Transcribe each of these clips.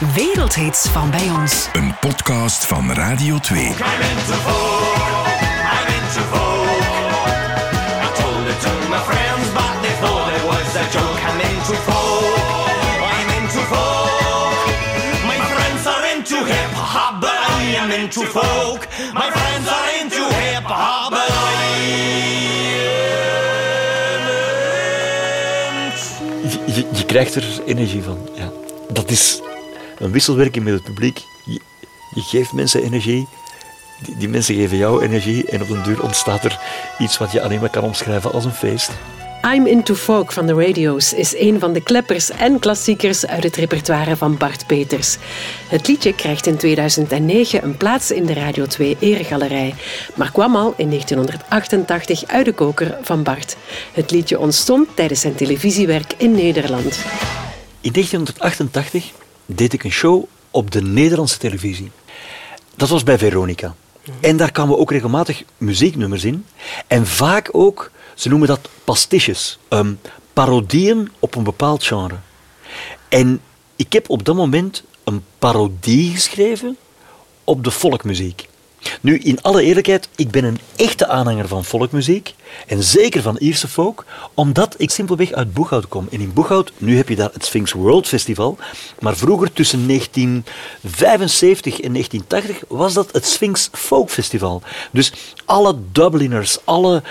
Wereldhits van bij ons. Een podcast van Radio 2. I'm into folk. I'm into folk. I told it to my friends, but they thought it was a joke. I'm into folk. I'm into folk. My friends are into hip hop, but I am into folk. My friends are into hip hop, but I am into Je, je krijgt er energie van. Ja. Dat is een wisselwerking met het publiek. Je, je geeft mensen energie, die, die mensen geven jou energie en op den duur ontstaat er iets wat je alleen maar kan omschrijven als een feest. I'm Into Folk van de Radio's is een van de kleppers en klassiekers uit het repertoire van Bart Peters. Het liedje krijgt in 2009 een plaats in de Radio 2 Eregalerij, maar kwam al in 1988 uit de koker van Bart. Het liedje ontstond tijdens zijn televisiewerk in Nederland. In 1988 deed ik een show op de Nederlandse televisie. Dat was bij Veronica. En daar kwamen ook regelmatig muzieknummers in. En vaak ook, ze noemen dat pastiches, ehm, parodieën op een bepaald genre. En ik heb op dat moment een parodie geschreven op de volkmuziek. Nu, in alle eerlijkheid, ik ben een echte aanhanger van volkmuziek. En zeker van Ierse folk, omdat ik simpelweg uit Boeghout kom. En in Boeghout, nu heb je daar het Sphinx World Festival. Maar vroeger, tussen 1975 en 1980, was dat het Sphinx Folk Festival. Dus alle Dubliners, alle,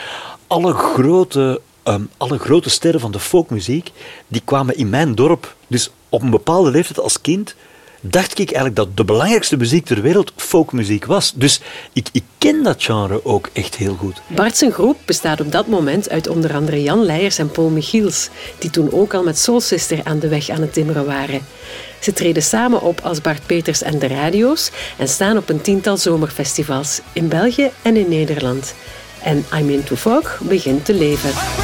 alle grote ehm, alle grote sterren van de folkmuziek, die kwamen in mijn dorp. Dus op een bepaalde leeftijd als kind dacht ik eigenlijk dat de belangrijkste muziek ter wereld folkmuziek was. Dus ik, ik ken dat genre ook echt heel goed. Bart zijn groep bestaat op dat moment uit onder andere Jan Leijers en Paul Michiels, die toen ook al met Soul Sister aan de weg aan het timmeren waren. Ze treden samen op als Bart Peters en de Radio's en staan op een tiental zomerfestivals in België en in Nederland. En I'm Into Folk begint te leven.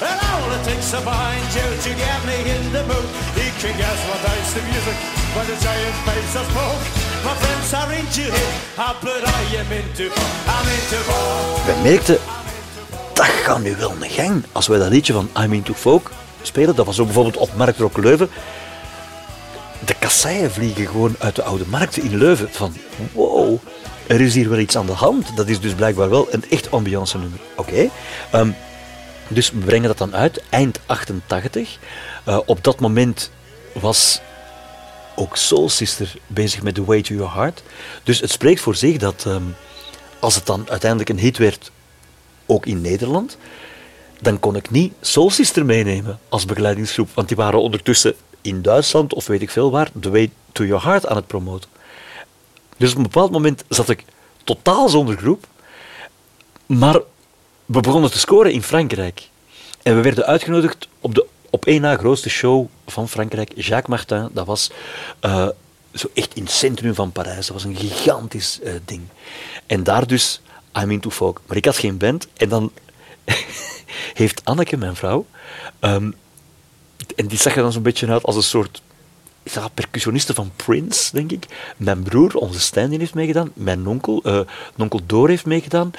And all it takes a fine Joe to get me in the mood. He can guess what is the music, but the giant face of smoke. My friends are into hop, but I am into I'm into folk. Wij merkten, dat gaat nu wel een gang. Als wij dat liedje van I'm Into Folk spelen, dat was ook bijvoorbeeld op Marktrock Leuven. De kasseien vliegen gewoon uit de oude markt in Leuven. Van, wow, er is hier wel iets aan de hand. Dat is dus blijkbaar wel een echt ambiance nummer. Oké. Ehm, dus we brengen dat dan uit, eind 88. Eh, op dat moment was ook Soul Sister bezig met The Way to Your Heart. Dus het spreekt voor zich dat ehm, als het dan uiteindelijk een hit werd, ook in Nederland, dan kon ik niet Soul Sister meenemen als begeleidingsgroep, want die waren ondertussen in Duitsland of weet ik veel waar The Way to Your Heart aan het promoten. Dus op een bepaald moment zat ik totaal zonder groep, maar we begonnen te scoren in Frankrijk. En we werden uitgenodigd op de op één na grootste show van Frankrijk, Jacques Martin. Dat was eh, zo echt in het centrum van Parijs. Dat was een gigantisch eh, ding. En daar dus I'm into folk. Maar ik had geen band. En dan heeft Anneke, mijn vrouw, ehm, en die zag er dan zo'n beetje uit als een soort ja, percussioniste van Prince, denk ik. Mijn broer, onze Stijn, heeft meegedaan. Mijn onkel, eh onkel Door heeft meegedaan.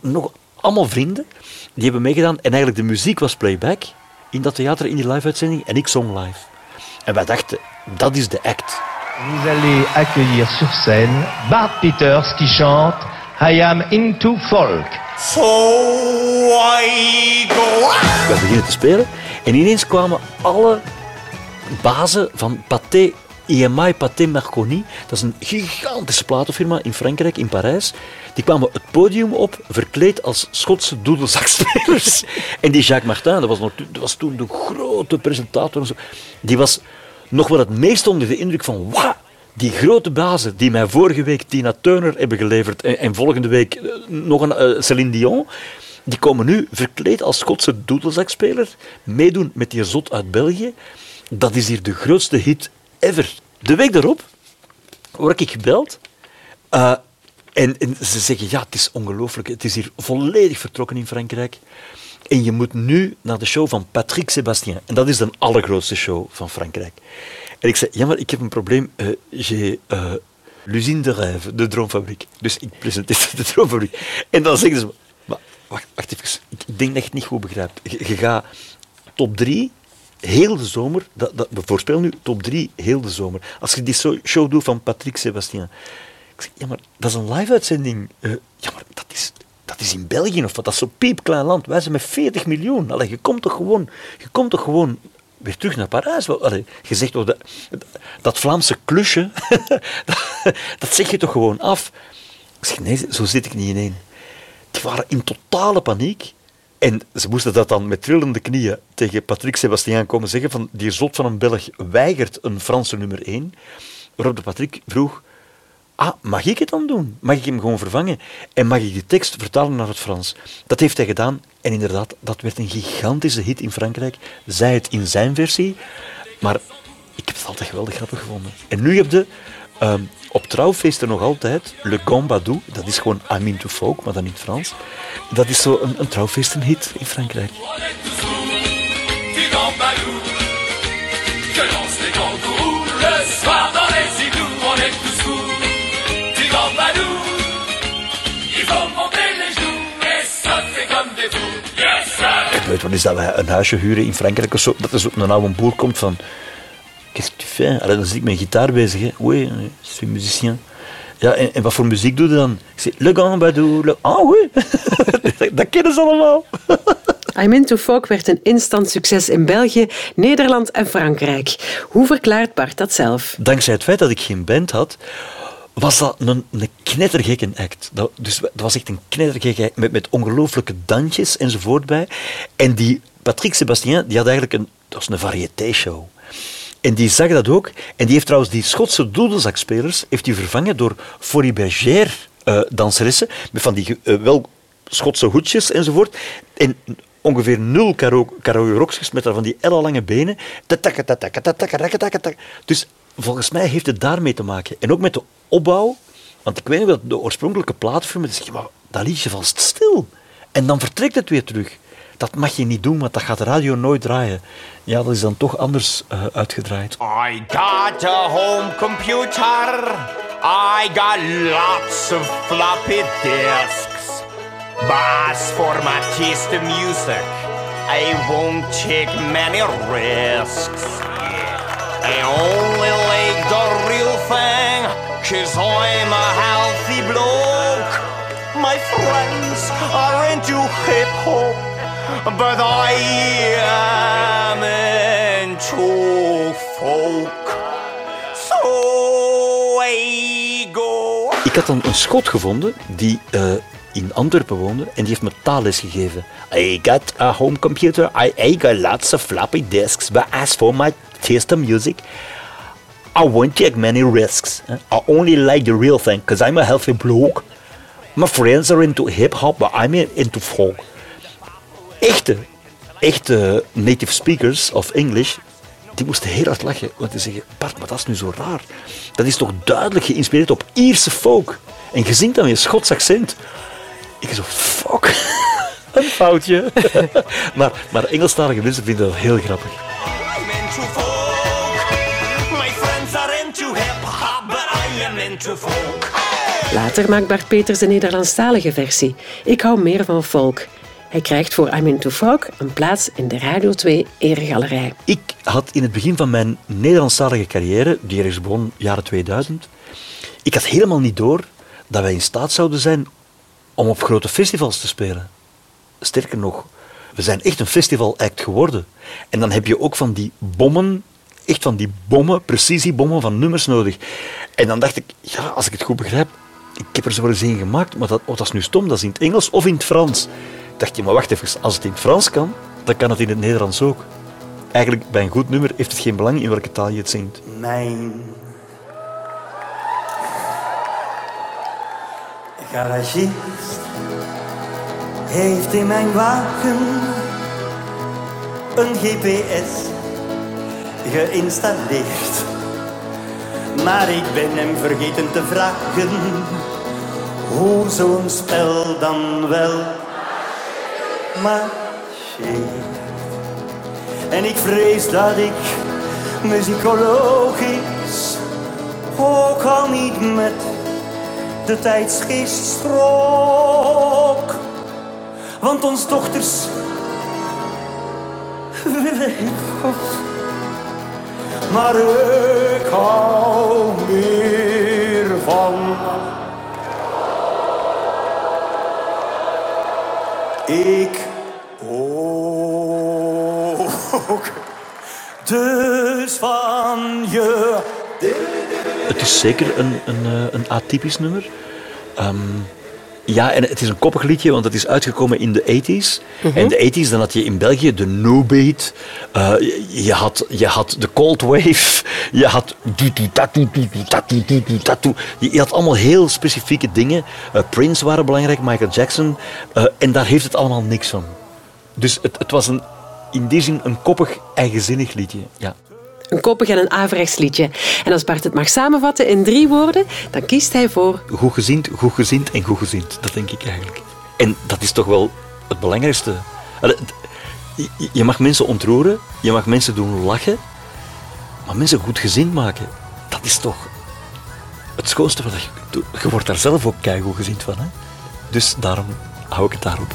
Nog allemaal vrienden, die hebben meegedaan. En eigenlijk de muziek was playback in dat theater, in die live-uitzending. En ik zong live. En wij dachten, dat is de act. Vous allez accueillir sur scène Bart Peters qui chante I am into folk. So I go out. Wij beginnen te spelen. En ineens kwamen alle bazen van Pathé, EMI Pathé Marconi, dat is een gigantische platenfirma in Frankrijk, in Parijs, die kwamen het podium op, verkleed als Schotse doedelzakspelers. en die Jacques Martin, dat was, nog, dat was toen de grote presentator, die was nog wel het meest onder de indruk van, wauw, die grote bazen die mij vorige week Tina Turner hebben geleverd en, en volgende week eh, nog een eh, Céline Dion, die komen nu verkleed als Schotse doedelzakspeler meedoen met die zot uit België. Dat is hier de grootste hit ever. De week daarop word ik gebeld. eh, en, ze zeggen, ja, het is ongelooflijk. Het is hier volledig vertrokken in Frankrijk. En je moet nu naar de show van Patrick Sébastien. En dat is de allergrootste show van Frankrijk. En ik zei, ja, maar ik heb een probleem. Eh, J'ai eh, l'usine de rêve, de droomfabriek. Dus ik presenteer de droomfabriek. En dan zeggen ze, maar wacht, wacht even. Ik, denk dat het niet goed begrijpt. Je, je gaat top drie heel de zomer, dat, dat, we voorspellen nu top 3 heel de zomer. Als je die show doet van Patrick Sébastien. Ik zeg, ja, maar dat is een live-uitzending. Eh, ja, maar dat is, dat is in België of wat? Dat is zo'n piepklein land. Wij zijn met 40 miljoen. Allee, je komt toch gewoon, je komt toch gewoon weer terug naar Parijs. Allee, je zegt dat, dat Vlaamse klusje, dat, dat zeg je toch gewoon af. Ik zeg, nee, zo zit ik niet in één. Die waren in totale paniek. En ze moesten dat dan met trillende knieën tegen Patrick Sebastien komen zeggen van die zot van een Belg weigert een Franse nummer 1. Waarop de Patrick vroeg, ah, mag ik het dan doen? Mag ik hem gewoon vervangen? En mag ik die tekst vertalen naar het Frans? Dat heeft hij gedaan en inderdaad, dat werd een gigantische hit in Frankrijk. Zij het in zijn versie, maar ik heb het altijd geweldig grappig gevonden. En nu heb je ehm, op trouwfeesten nog altijd Le Gambadou, dat is gewoon I'm into folk, maar dan in het Frans. Dat is zo een, een trouwfeestenhit in Frankrijk. Weet wat is dat wij een huisje huren in Frankrijk of zo, dat er zo een oude boer komt van... Fais? Allee, dan zit ik met een gitaar bezig. Hè. Oui, je suis musicien. Ja, en, en wat voor muziek doe je dan? Ik zeg, Le Gambadou, le... Ah, oui. dat, dat kennen ze allemaal. I'm Into Folk werd een instant succes in België, Nederland en Frankrijk. Hoe verklaart Bart dat zelf? Dankzij het feit dat ik geen band had, was dat een, een knettergekke act. Dat, dus dat was echt een knettergekke act met, met ongelooflijke dansjes enzovoort bij. En die Patrick Sébastien, die had eigenlijk een, dat was een variété-show. En die zag dat ook. En die heeft trouwens die Schotse doedelzakspelers heeft die vervangen door Forie Bergère eh, danseressen. Met van die eh, wel Schotse hoedjes enzovoort. En ongeveer nul karo- karaoke-roksjes met daar van die ellenlange benen. Dus volgens mij heeft het daarmee te maken. En ook met de opbouw. Want ik weet nog dat de oorspronkelijke platenfilm, dan zeg je, dat vast stil. En dan vertrekt het weer terug. Dat mag je niet doen, want dat gaat de radio nooit draaien. Ja, dat is dan toch anders eh, uitgedraaid. I got a home computer. I got lots of floppy disks. But for my taste of music, I won't take many risks. I only like the real thing, cause I'm a healthy bloke. My friends are into hip hop, but I am folk. So I go. Ik had een schot gevonden die eh, in Antwerpen woonde en die heeft me taalles gegeven. I got a home computer, I, I got lots of floppy disks, but as for my taste in music, I won't take many risks. I only like the real thing, because I'm a healthy bloke. My friends are into hip-hop, but I'm into folk. Echte, echte native speakers of English, die moesten heel hard lachen. Want die zeggen, Bart, maar dat is nu zo raar. Dat is toch duidelijk geïnspireerd op Ierse folk. En je zingt dan een Schots accent. Ik zo, fuck. Een foutje. maar, maar Engelstalige mensen vinden dat heel grappig. I'm into folk. My friends are into hip hop, but I am into folk. Later maakt Bart Peters een Nederlandstalige versie. Ik hou meer van folk. Hij krijgt voor I'm Into Folk een plaats in de Radio 2 Eregalerij. Ik had in het begin van mijn Nederlandstalige carrière, die ergens begon jaren 2000, ik had helemaal niet door dat wij in staat zouden zijn om op grote festivals te spelen. Sterker nog, we zijn echt een festival-act geworden. En dan heb je ook van die bommen, echt van die bommen, precisiebommen van nummers nodig. En dan dacht ik, ja, als ik het goed begrijp, ik heb er zo eens een gemaakt, maar dat, oh, dat is nu stom, dat is in het Engels of in het Frans. Dacht je, maar wacht even, als het in het Frans kan, dan kan het in het Nederlands ook. Eigenlijk, bij een goed nummer heeft het geen belang in welke taal je het zingt. Mijn garagist heeft in mijn wagen een GPS geïnstalleerd. Maar ik ben hem vergeten te vragen hoe zo'n spel dan wel marcheert. En ik vrees dat ik muzikologisch ook al niet met de tijdsgeest strook. Want ons dochters willen hip-hop maar ik hou Dus van je. Het is zeker een, een, eh, een atypisch nummer. Ehm, ja, en het is een koppig liedje, want het is uitgekomen in de 80s. En de 80s, dan had je in België de no beat. eh, je, had, je had de cold wave. Je had... Je, je had allemaal heel specifieke dingen. Eh, Prince waren belangrijk, Michael Jackson. eh, en daar heeft het allemaal niks van. Dus het, het was een, in die zin een koppig, eigenzinnig liedje. Ja. Een koppig en een averechts liedje. En als Bart het mag samenvatten in drie woorden, dan kiest hij voor goed gezind, goed gezind en goed gezind. Dat denk ik eigenlijk. En dat is toch wel het belangrijkste. Je, je mag mensen ontroeren, je mag mensen doen lachen, maar mensen goed gezind maken, dat is toch het schoonste wat je kunt doen. Je wordt daar zelf ook keigoed gezind van. Hè? Dus daarom hou ik het daarop.